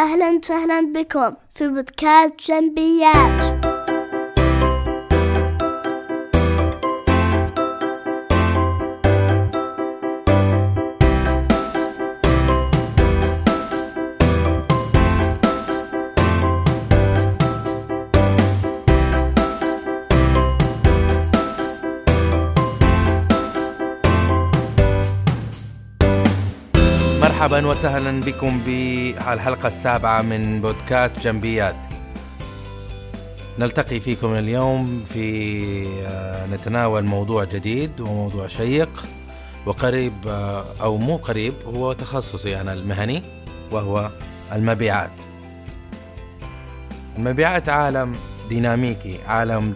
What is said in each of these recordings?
أهلا وسهلا بكم في بودكاست جنبيات. مرحبا وسهلا بكم بالحلقة السابعة من بودكاست جنبيات. نلتقي فيكم اليوم في آه، نتناول موضوع جديد وموضوع شيق وقريب آه، أو مو قريب هو تخصصي أنا المهني وهو المبيعات. المبيعات عالم ديناميكي عالم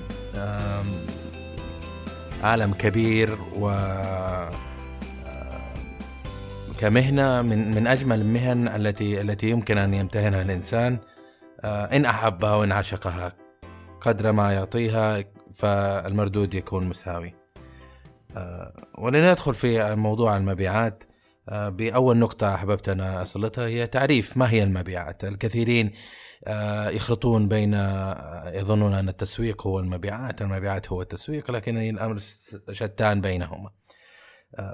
عالم كبير و كمهنة من من أجمل المهن التي التي يمكن أن يمتهنها الإنسان آه، إن أحبها وإن عشقها قدر ما يعطيها فالمردود يكون مساوي. آه، ولندخل في موضوع المبيعات آه، بأول نقطة أحببت أن أسلطها هي تعريف ما هي المبيعات. الكثيرين يخلطون بين يظنون أن التسويق هو المبيعات المبيعات هو التسويق لكن الأمر شتان بينهما.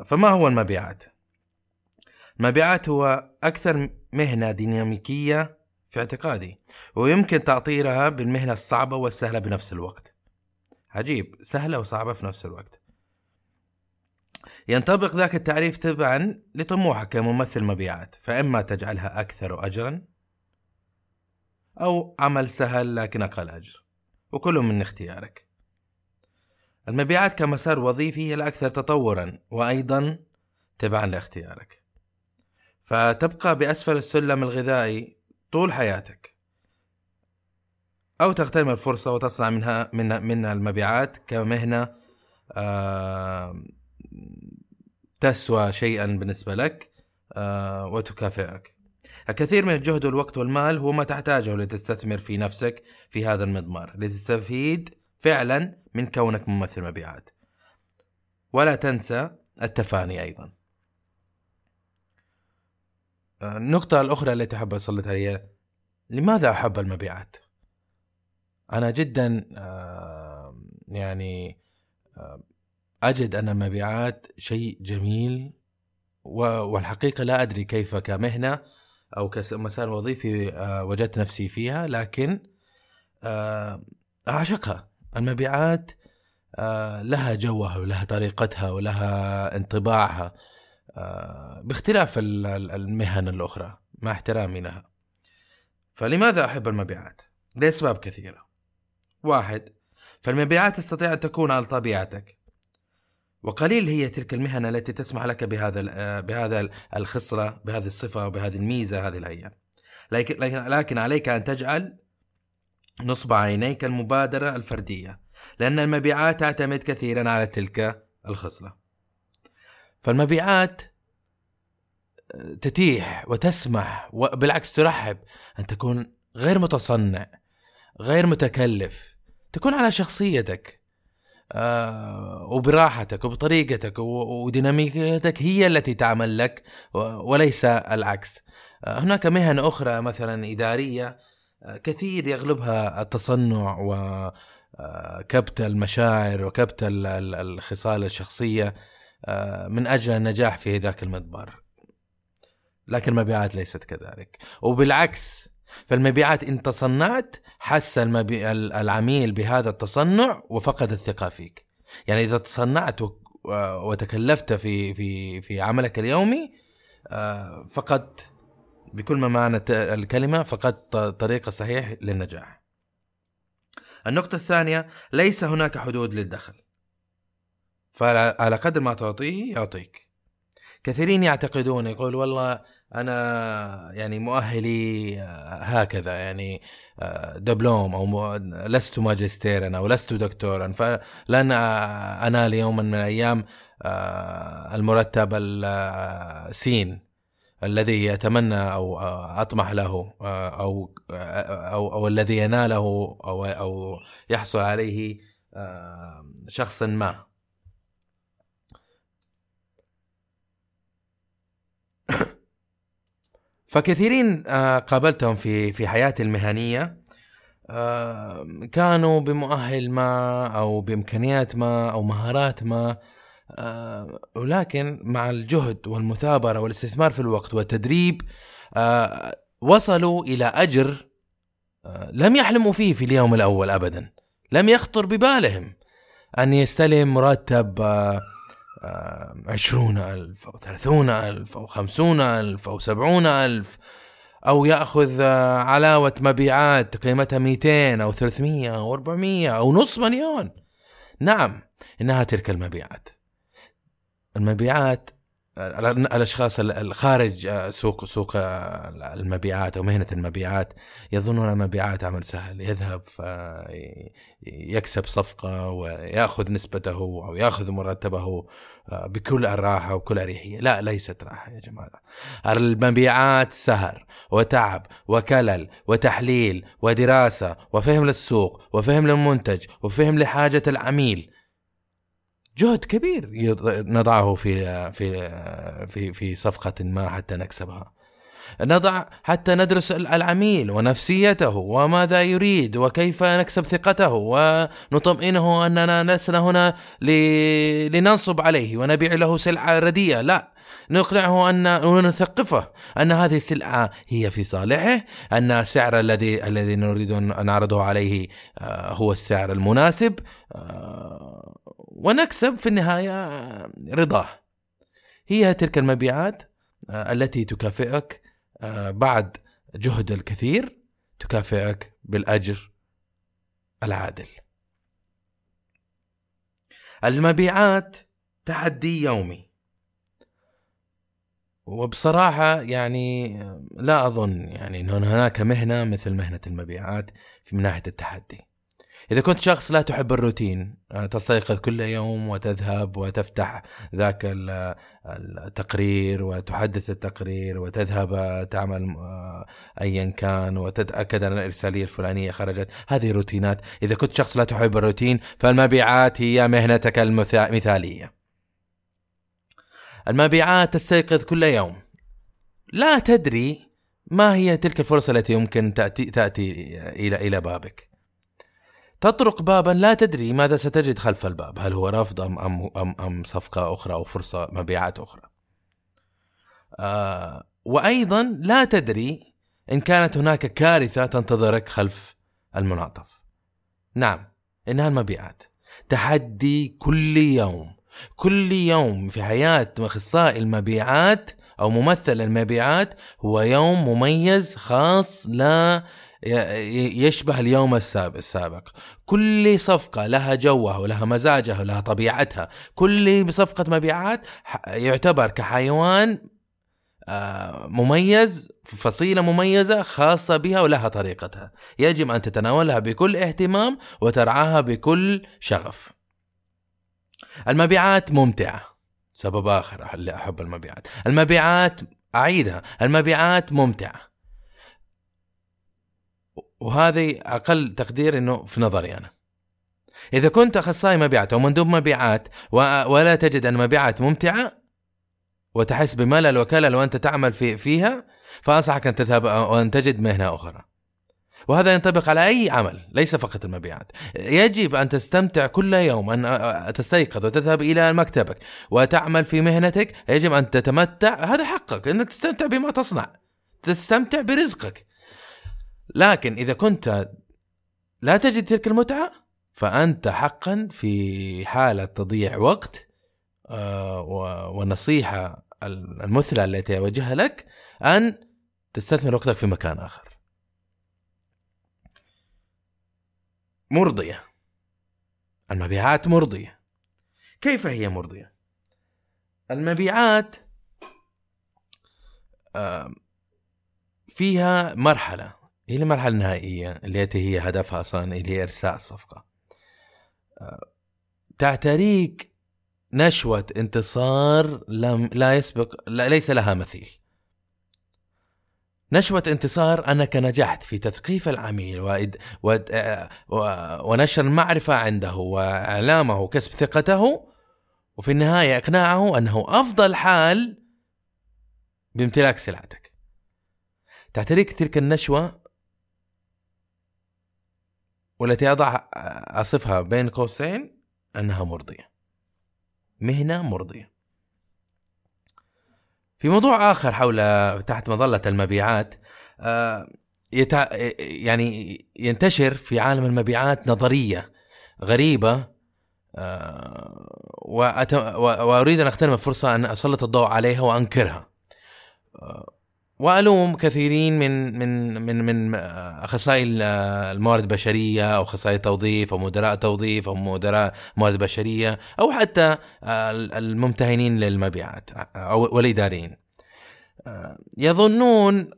فما هو المبيعات؟ المبيعات هو أكثر مهنة ديناميكية في اعتقادي ويمكن تأطيرها بالمهنة الصعبة والسهلة بنفس الوقت. عجيب سهلة وصعبة في نفس الوقت. ينطبق ذاك التعريف تبعا لطموحك كممثل مبيعات فإما تجعلها أكثر أجرا أو عمل سهل لكن أقل أجر وكل من اختيارك. المبيعات كمسار وظيفي هي الأكثر تطورا وأيضا تبعا لاختيارك. فتبقى بأسفل السلم الغذائي طول حياتك. أو تغتنم الفرصة وتصنع منها منها, منها المبيعات كمهنة آه تسوى شيئا بالنسبة لك آه وتكافئك. الكثير من الجهد والوقت والمال هو ما تحتاجه لتستثمر في نفسك في هذا المضمار لتستفيد فعلا من كونك ممثل مبيعات. ولا تنسى التفاني أيضا. النقطة الأخرى التي أحب أسلط عليها لماذا أحب المبيعات؟ أنا جدا يعني أجد أن المبيعات شيء جميل والحقيقة لا أدري كيف كمهنة أو كمسار وظيفي وجدت نفسي فيها لكن أعشقها المبيعات لها جوها ولها طريقتها ولها انطباعها آه، باختلاف المهن الأخرى مع احترامي لها. فلماذا أحب المبيعات؟ لأسباب كثيرة. واحد فالمبيعات تستطيع أن تكون على طبيعتك. وقليل هي تلك المهن التي تسمح لك بهذا آه، بهذا الخصلة بهذه الصفة وبهذه الميزة هذه الأيام. لكن لكن عليك أن تجعل نصب عينيك المبادرة الفردية لأن المبيعات تعتمد كثيرا على تلك الخصلة. فالمبيعات تتيح وتسمح وبالعكس ترحب أن تكون غير متصنع غير متكلف تكون على شخصيتك آه وبراحتك وبطريقتك وديناميكيتك هي التي تعمل لك وليس العكس. آه هناك مهن أخرى مثلا إدارية آه كثير يغلبها التصنع وكبت المشاعر وكبت الخصال الشخصية. من أجل النجاح في ذاك المضمار لكن المبيعات ليست كذلك. وبالعكس فالمبيعات إن تصنعت حس المبي... العميل بهذا التصنع وفقد الثقة فيك. يعني إذا تصنعت وتكلفت في في في عملك اليومي آه، فقدت بكل ما معنى الكلمة فقدت طريق صحيح للنجاح. النقطة الثانية ليس هناك حدود للدخل. فعلى قدر ما تعطيه يعطيك. كثيرين يعتقدون يقول والله أنا يعني مؤهلي آه، هكذا يعني آه، دبلوم أو لست ماجستيرا أو لست دكتورا. فلن أنال يوما من الأيام آه، المرتب السين الذي يتمنى أو أطمح له أو أو أو الذي يناله أو أو يحصل عليه شخص ما. فكثيرين آه، قابلتهم في في حياتي المهنية. آه، كانوا بمؤهل ما أو بإمكانيات ما أو مهارات ما. آه، ولكن مع الجهد والمثابرة والاستثمار في الوقت والتدريب وصلوا إلى أجر لم يحلموا فيه في اليوم الأول ابدا. لم يخطر ببالهم أن يستلم مرتب عشرون ألف أو ثلاثون ألف أو خمسون ألف أو سبعون ألف أو يأخذ علاوة مبيعات قيمتها 200 أو 300 أو 400 أو نصف مليون. نعم إنها تلك المبيعات. المبيعات الأشخاص الخارج آه، سوق سوق آه، المبيعات أو مهنة المبيعات يظنون المبيعات عمل سهل. يذهب يكسب صفقة ويأخذ نسبته أو يأخذ مرتبه آه، بكل الراحه وكل أريحية، لا ليست راحة يا جماعة. المبيعات سهر وتعب وكلل وتحليل ودراسة وفهم للسوق وفهم للمنتج وفهم لحاجة العميل. جهد كبير نضعه في في في في صفقة ما حتى نكسبها. نضع حتى ندرس العميل ونفسيته وماذا يريد وكيف نكسب ثقته ونطمئنه أننا لسنا هنا لننصب عليه ونبيع له سلعة رديئة، لا نقنعه أن ونثقفه أن هذه السلعة هي في صالحه، أن السعر الذي الذي نريد أن نعرضه عليه آه، هو السعر المناسب آه، ونكسب في النهاية رضاه. هي تلك المبيعات آه، التي تكافئك بعد جهد الكثير تكافئك بالأجر العادل. المبيعات تحدي يومي وبصراحة يعني لا أظن يعني أن هناك مهنة مثل مهنة المبيعات في من ناحية التحدي إذا كنت شخص لا تحب الروتين آه، تستيقظ كل يوم وتذهب وتفتح ذاك التقرير وتحدث التقرير وتذهب تعمل آه، أيا كان وتتأكد أن الإرسالية الفلانية خرجت. هذه روتينات. إذا كنت شخص لا تحب الروتين فالمبيعات هي مهنتك المثالية. المبيعات تستيقظ كل يوم. لا تدري ما هي تلك الفرصة التي يمكن تأتي, تأتي إلى إلى بابك. تطرق بابا لا تدري ماذا ستجد خلف الباب. هل هو رفض أم, أم, أم, أم صفقة أخرى أو فرصة مبيعات أخرى؟ آه وأيضا لا تدري إن كانت هناك كارثة تنتظرك خلف المنعطف. نعم إنها المبيعات. تحدي كل يوم. كل يوم في حياة أخصائي المبيعات أو ممثل المبيعات هو يوم مميز خاص لا يشبه اليوم السابق. كل صفقة لها جوها ولها مزاجها ولها طبيعتها. كل صفقة مبيعات يعتبر كحيوان آه، مميز فصيلة مميزة خاصة بها ولها طريقتها. يجب أن تتناولها بكل اهتمام وترعاها بكل شغف. المبيعات ممتعة. سبب آخر اللي أحب المبيعات. المبيعات أعيدها. المبيعات ممتعة. وهذه أقل تقدير أنه في نظري أنا. إذا كنت أخصائي مبيعات أو مندوب مبيعات ولا تجد أن المبيعات ممتعة وتحس بملل وكلل وأنت تعمل في فيها فأنصحك أن تذهب وأن تجد مهنة أخرى. وهذا ينطبق على أي عمل ليس فقط المبيعات. يجب أن تستمتع كل يوم أن تستيقظ وتذهب إلى مكتبك وتعمل في مهنتك. يجب أن تتمتع هذا حقك إنك تستمتع بما تصنع تستمتع برزقك. لكن إذا كنت لا تجد تلك المتعة فأنت حقا في حالة تضييع وقت آه، والنصيحه المثلى التي أوجهها لك أن تستثمر وقتك في مكان آخر. مرضية. المبيعات مرضية. كيف هي مرضية؟ المبيعات فيها مرحلة. هي المرحلة النهائية التي هي هدفها أصلا اللي هي إرساء الصفقة. تعتريك نشوة انتصار لم لا يسبق لا ليس لها مثيل. نشوة انتصار أنك نجحت في تثقيف العميل وإد ود ونشر المعرفة عنده وإعلامه وكسب ثقته وفي النهاية إقناعه أنه أفضل حال بامتلاك سلعتك. تعتريك تلك النشوة والتي أضع أصفها بين قوسين أنها مرضية. مهنة مرضية. في موضوع آخر حول تحت مظلة المبيعات آه، يتع... يعني ينتشر في عالم المبيعات نظرية غريبة آه، وأت... وأريد أن أغتنم الفرصة أن أسلط الضوء عليها وأنكرها. وألوم كثيرين من من من من اخصائي الموارد البشرية أو اخصائي توظيف أو مدراء توظيف أو مدراء موارد بشرية أو حتى الممتهنين للمبيعات أو والإداريين. يظنون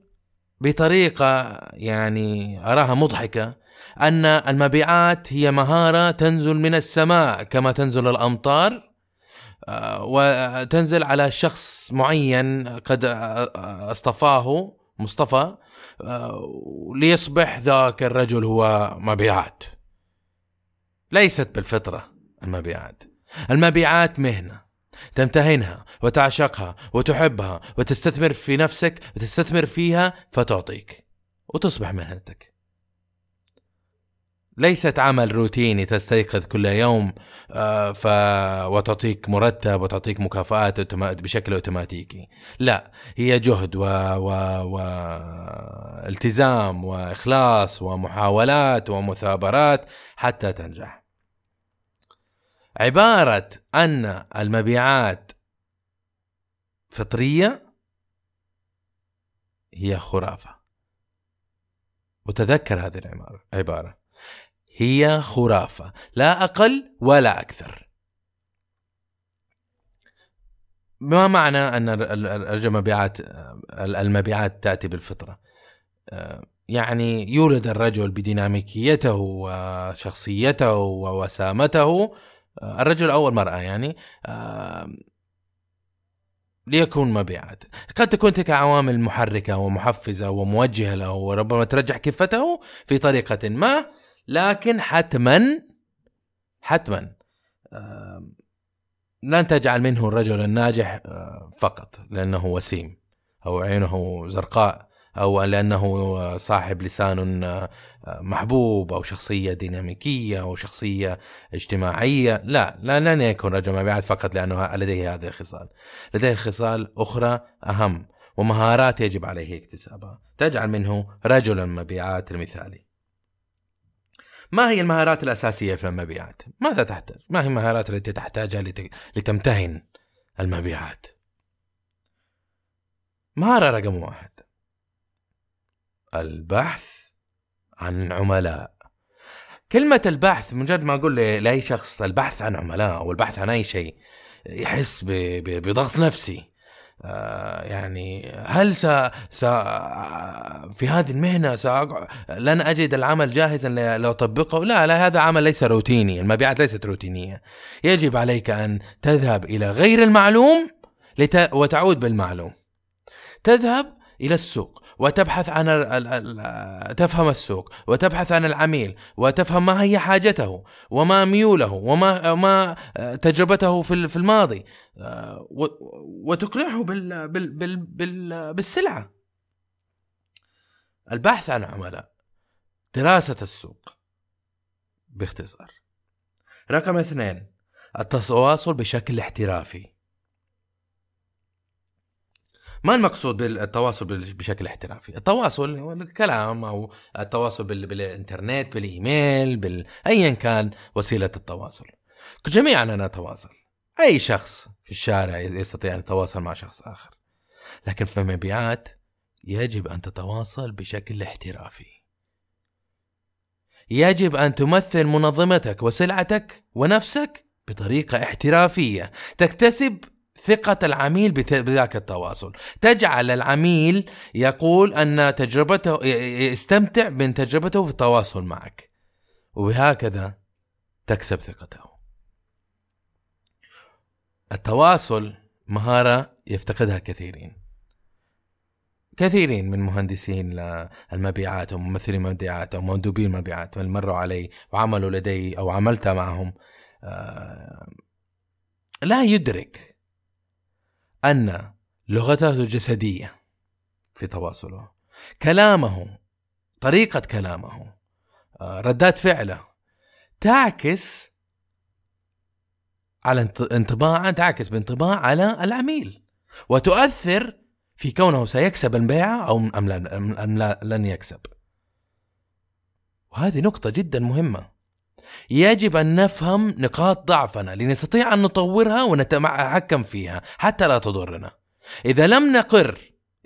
بطريقة يعني أراها مضحكة أن المبيعات هي مهارة تنزل من السماء كما تنزل الأمطار آه، وتنزل على شخص معين قد اصطفاه مصطفى آه، ليصبح ذاك الرجل هو مبيعات. ليست بالفطرة المبيعات. المبيعات مهنة تمتهنها وتعشقها وتحبها وتستثمر في نفسك وتستثمر فيها فتعطيك وتصبح مهنتك. ليست عمل روتيني تستيقظ كل يوم آه، ف... وتعطيك مرتب وتعطيك مكافآت بشكل أوتوماتيكي. لا هي جهد و... و... و... التزام وإخلاص ومحاولات ومثابرات حتى تنجح. عبارة أن المبيعات فطرية هي خرافة. وتذكر هذه العبارة هي خرافة لا أقل ولا أكثر. ما معنى أن المبيعات المبيعات تأتي بالفطرة؟ يعني يولد الرجل بديناميكيته وشخصيته ووسامته. الرجل أو المرأة يعني. ليكون مبيعات. قد تكون تلك عوامل محركة ومحفزة وموجهة له وربما ترجح كفتة في طريقة ما. لكن حتما حتما لن تجعل منه الرجل الناجح فقط لأنه وسيم أو عينه زرقاء أو لأنه صاحب لسان محبوب أو شخصية ديناميكية أو شخصية اجتماعية. لا لا لن يكون رجل مبيعات فقط لأنه لديه هذه الخصال. لديه خصال أخرى أهم ومهارات يجب عليه اكتسابها. تجعل منه رجلا مبيعات المثالي. ما هي المهارات الأساسية في المبيعات؟ ماذا تحتاج؟ ما هي المهارات التي تحتاجها لتمتهن المبيعات؟ مهارة رقم واحد البحث عن عملاء كلمة البحث مجرد ما أقول لأي شخص البحث عن عملاء أو البحث عن أي شيء يحس بضغط نفسي يعني هل س... س... في هذه المهنة سأقع... لن أجد العمل جاهزا لأطبقه؟ لا لا هذا عمل ليس روتيني المبيعات ليست روتينية. يجب عليك أن تذهب إلى غير المعلوم لت... وتعود بالمعلوم. تذهب إلى السوق. وتبحث عن تفهم السوق وتبحث عن العميل وتفهم ما هي حاجته وما ميوله وما ما تجربته في الماضي وتقنعه بال بال بال بال بالسلعة. البحث عن عملاء دراسة السوق باختصار. رقم اثنين التواصل بشكل احترافي. ما المقصود بالتواصل بشكل احترافي؟ التواصل هو الكلام أو التواصل بالإنترنت بالإيميل بال... ايا كان وسيلة التواصل. جميعا نتواصل أي شخص في الشارع يستطيع أن يتواصل مع شخص آخر. لكن في المبيعات يجب أن تتواصل بشكل احترافي. يجب أن تمثل منظمتك وسلعتك ونفسك بطريقة احترافية تكتسب ثقة العميل بذاك التواصل. تجعل العميل يقول أن تجربته يستمتع من تجربته في التواصل معك. وبهكذا تكسب ثقته. التواصل مهارة يفتقدها كثيرين. كثيرين من مهندسين المبيعات وممثلين المبيعات أو مندوبين المبيعات من مروا علي وعملوا لدي أو عملت معهم آه، لا يدرك أن لغته جسدية في تواصله. كلامه طريقة كلامه آه، ردات فعله تعكس على انطباعا تعكس بانطباع على العميل. وتؤثر في كونه سيكسب البيعة أو أم لن يكسب. وهذه نقطة جدا مهمة. يجب أن نفهم نقاط ضعفنا لنستطيع أن نطورها ونتحكم فيها حتى لا تضرنا. إذا لم نقر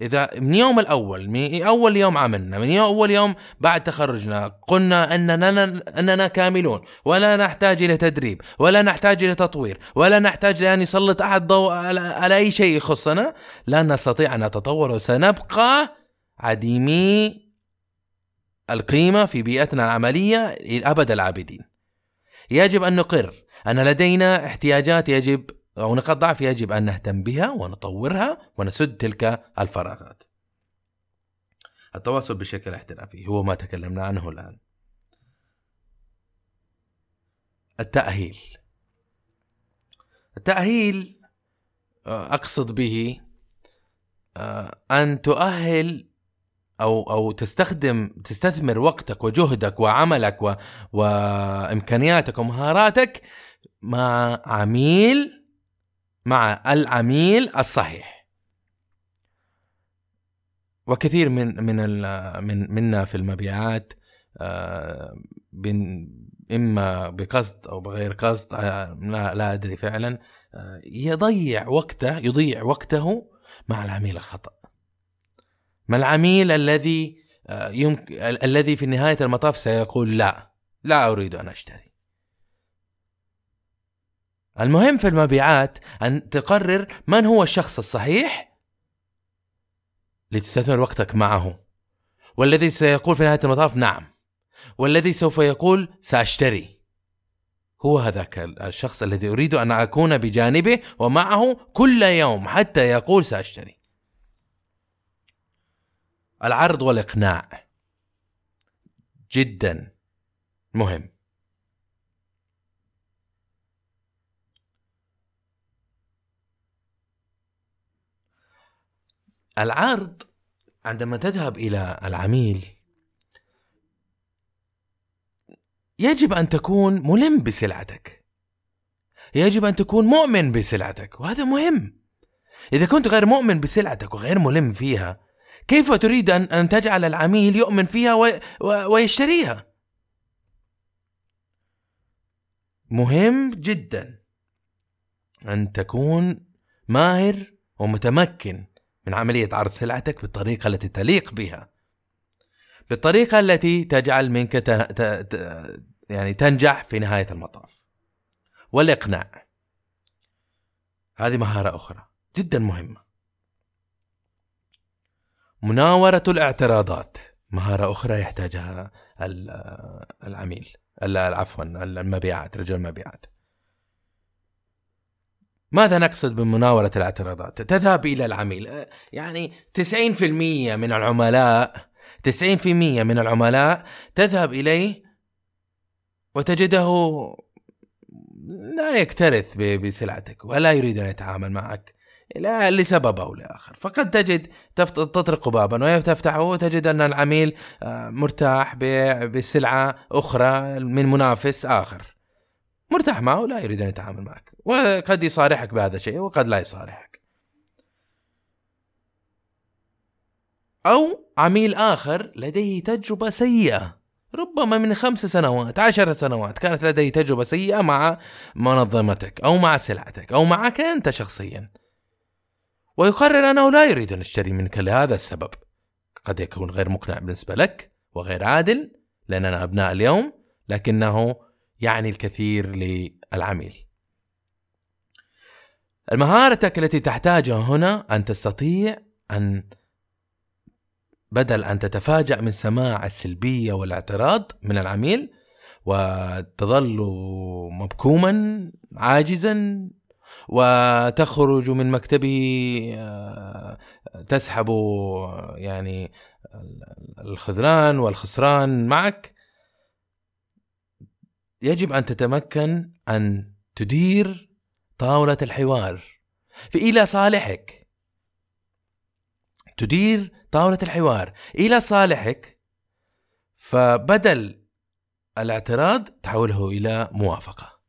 إذا من يوم الأول من أول يوم عملنا من أول يوم بعد تخرجنا قلنا أننا أننا كاملون ولا نحتاج إلى تدريب ولا نحتاج إلى تطوير ولا نحتاج لأن يسلط أحد ضوء على أي شيء يخصنا لا نستطيع أن نتطور وسنبقى عديمي القيمة في بيئتنا العملية أبد العابدين. يجب أن نقر. أن لدينا احتياجات يجب أو نقاط ضعف يجب أن نهتم بها ونطورها ونسد تلك الفراغات. التواصل بشكل احترافي هو ما تكلمنا عنه الآن. التأهيل. التأهيل آه، أقصد به آه، أن تؤهل أو أو تستخدم تستثمر وقتك وجهدك وعملك و... وإمكانياتك ومهاراتك مع عميل مع العميل الصحيح. وكثير من من من منا في المبيعات آه، إما بقصد أو بغير قصد آه، لا, لا أدري فعلا آه، يضيع وقته يضيع وقته مع العميل الخطأ. ما العميل الذي آه، يمكن الذي في نهاية المطاف سيقول لا لا أريد أن أشتري. المهم في المبيعات أن تقرر من هو الشخص الصحيح لتستثمر وقتك معه. والذي سيقول في نهاية المطاف نعم. والذي سوف يقول سأشتري. هو هذاك الشخص الذي أريد أن أكون بجانبه ومعه كل يوم حتى يقول سأشتري. العرض والإقناع جدا مهم. العرض عندما تذهب إلى العميل يجب أن تكون ملم بسلعتك. يجب أن تكون مؤمن بسلعتك وهذا مهم. إذا كنت غير مؤمن بسلعتك وغير ملم فيها كيف تريد أن, أن تجعل العميل يؤمن فيها. ويشتريها؟ مهم جدا أن تكون ماهر ومتمكن من عملية عرض سلعتك بالطريقة التي تليق بها. بالطريقة التي تجعل منك ت... ت... ت... يعني تنجح في نهاية المطاف. والإقناع. هذه مهارة أخرى جدا مهمة. مناورة الاعتراضات. مهارة أخرى يحتاجها العميل عفوا المبيعات رجل المبيعات. ماذا نقصد بمناورة الاعتراضات؟ تذهب إلى العميل. يعني 90% من العملاء 90% من العملاء تذهب إليه وتجده لا يكترث بسلعتك ولا يريد أن يتعامل معك. لا لسبب أو لآخر. فقد تجد تطرق بابا وتفتحه وتجد أن العميل آه، مرتاح بسلعة أخرى من منافس آخر. مرتاح معه لا يريد أن يتعامل معك. وقد يصارحك بهذا الشيء وقد لا يصارحك. أو عميل آخر لديه تجربة سيئة. ربما من خمس سنوات عشر سنوات كانت لديه تجربة سيئة مع منظمتك أو مع سلعتك أو معك أنت شخصيا. ويقرر أنه لا يريد أن يشتري منك لهذا السبب. قد يكون غير مقنع بالنسبة لك وغير عادل لأننا أبناء اليوم لكنه يعني الكثير للعميل. مهارتك التي تحتاجها هنا أن تستطيع أن بدل أن تتفاجأ من سماع السلبية والاعتراض من العميل وتظل مبكوما عاجزا وتخرج من مكتبه آه، تسحب يعني الخذلان والخسران معك. يجب أن تتمكن أن تدير طاولة الحوار في إلى صالحك. تدير طاولة الحوار إلى صالحك فبدل الاعتراض تحوله إلى موافقة.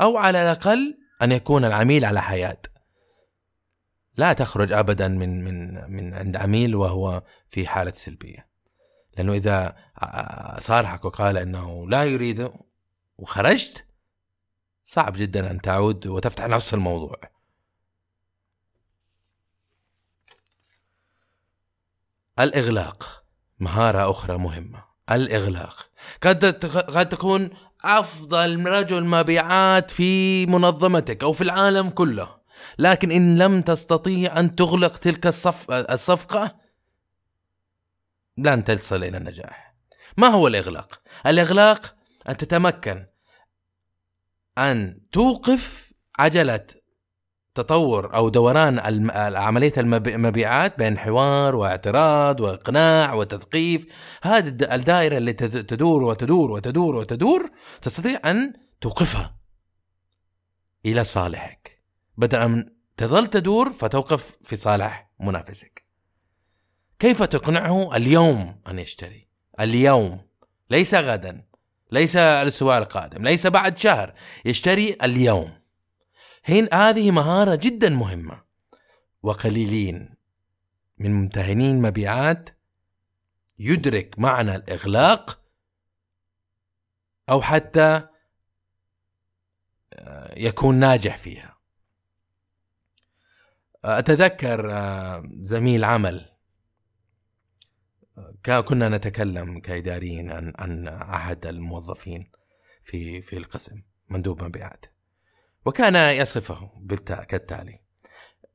أو على الأقل أن يكون العميل على حياة. لا تخرج أبدا من من من عند عميل وهو في حالة سلبية. لأنه إذا صارحك وقال أنه لا يريد وخرجت صعب جدا أن تعود وتفتح نفس الموضوع. الإغلاق مهارة أخرى مهمة. الإغلاق. قد قد تكون أفضل رجل مبيعات في منظمتك أو في العالم كله لكن إن لم تستطيع أن تغلق تلك الصف الصفقة لن تصل إلى النجاح ما هو الإغلاق؟ الإغلاق أن تتمكن أن توقف عجلة تطور أو دوران عملية المبيعات بين حوار واعتراض وإقناع وتثقيف. هذه الدائرة اللي تدور وتدور وتدور وتدور تستطيع أن توقفها إلى صالحك. بدل ان تظل تدور فتوقف في صالح منافسك. كيف تقنعه اليوم أن يشتري؟ اليوم. ليس غدا. ليس الأسبوع القادم. ليس بعد شهر. يشتري اليوم. هين هذه مهارة جدا مهمة. وقليلين من ممتهنين مبيعات يدرك معنى الإغلاق أو حتى آه، يكون ناجح فيها. أتذكر آه، زميل عمل كنا نتكلم كإداريين عن عن أحد الموظفين في في القسم مندوب مبيعات. وكان يصفه كالتالي.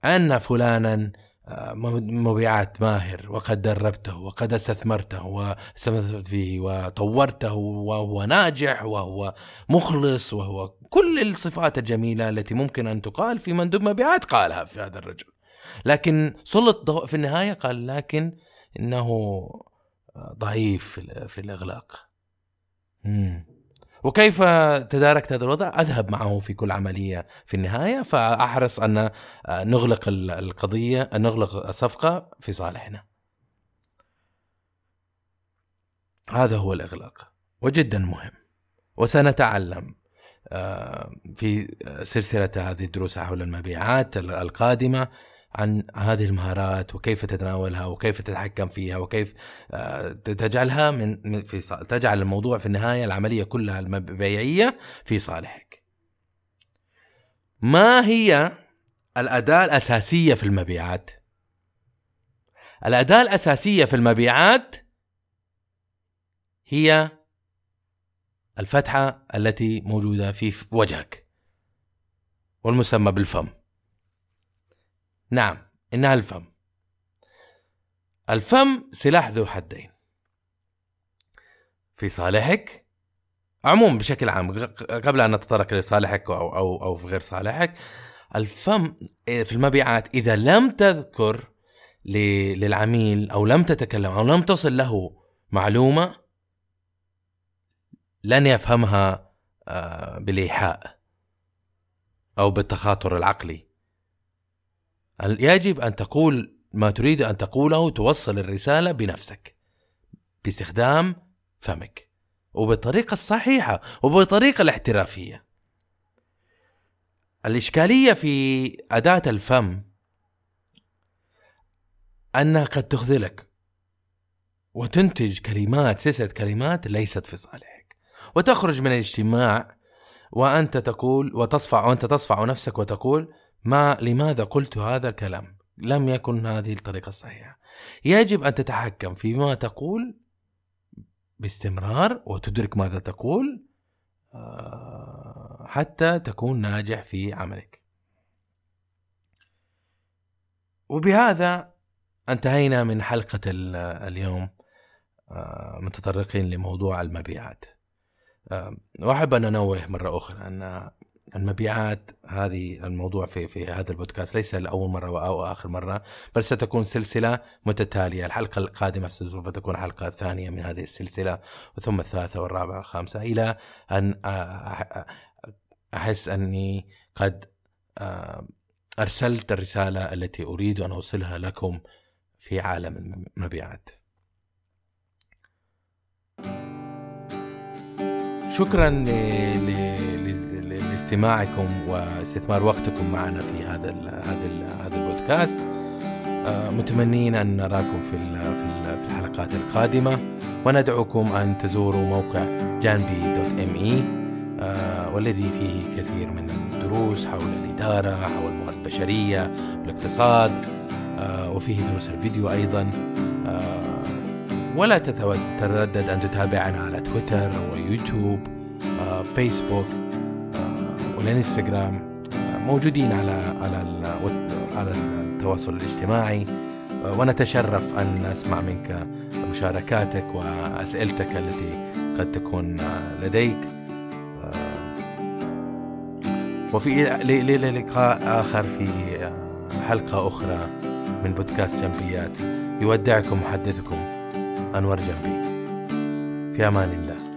أن فلانا آه، مبيعات ماهر وقد دربته وقد استثمرته واستثمرت فيه وطورته وهو ناجح وهو مخلص وهو كل الصفات الجميلة التي ممكن أن تقال في مندوب مبيعات قالها في هذا الرجل. لكن سلط ضوء في النهاية قال لكن إنه آه، ضعيف في الإغلاق. مم. وكيف تداركت هذا الوضع؟ أذهب معه في كل عملية في النهاية فأحرص أن نغلق القضية نغلق الصفقه في صالحنا. هذا هو الإغلاق وجدا مهم وسنتعلم آه، في سلسلة هذه الدروس حول المبيعات القادمة عن هذه المهارات وكيف تتناولها وكيف تتحكم فيها وكيف آه، تجعلها من في تجعل الموضوع في النهاية العملية كلها البيعيه في صالحك. ما هي الأداة الأساسية في المبيعات؟ الأداة الأساسية في المبيعات هي الفتحة التي موجودة في وجهك والمسمى بالفم. نعم إنها الفم. الفم سلاح ذو حدين. في صالحك عموما بشكل عام قبل أن نتطرق لصالحك أو أو أو في غير صالحك الفم في المبيعات إذا لم تذكر للعميل أو لم تتكلم أو لم تصل له معلومة لن يفهمها آه، بالإيحاء أو بالتخاطر العقلي. يجب أن تقول ما تريد أن تقوله توصل الرسالة بنفسك باستخدام فمك وبالطريقة الصحيحة وبالطريقة الاحترافية. الإشكالية في أداة الفم أنها قد تخذلك وتنتج كلمات سلسلة كلمات ليست في صالحك وتخرج من الاجتماع وأنت تقول وتصفع وأنت تصفع نفسك وتقول ما لماذا قلت هذا الكلام؟ لم يكن هذه الطريقة الصحيحة. يجب أن تتحكم فيما تقول باستمرار وتدرك ماذا تقول آه، حتى تكون ناجح في عملك. وبهذا انتهينا من حلقة اليوم آه، متطرقين لموضوع المبيعات. آه، وأحب أن أنوه مرة أخرى أن المبيعات هذه الموضوع في في هذا البودكاست ليس لأول مرة أو آخر مرة بل ستكون سلسلة متتالية. الحلقة القادمة سوف تكون الحلقة الثانية من هذه السلسلة وثم الثالثة والرابعة والخامسة إلى أن أحس أني قد أرسلت الرسالة التي أريد أن أوصلها لكم في عالم المبيعات. شكرا لاستماعكم واستثمار وقتكم معنا في هذا ال هذا ال هذا البودكاست. آه، متمنين أن نراكم في في الحلقات القادمة. وندعوكم أن تزوروا موقع جانبي دوت ام اي آه، والذي فيه كثير من الدروس حول الإدارة حول الموارد البشرية والاقتصاد آه، وفيه دروس الفيديو أيضا. ولا تتردد أن تتابعنا على تويتر أو يوتيوب آه، فيسبوك. والانستغرام موجودين على على على التواصل الاجتماعي ونتشرف أن نسمع منك مشاركاتك وأسئلتك التي قد تكون لديك. وفي لقاء آخر في حلقة أخرى من بودكاست جنبيات يودعكم محدثكم أنور جنبي. في أمان الله.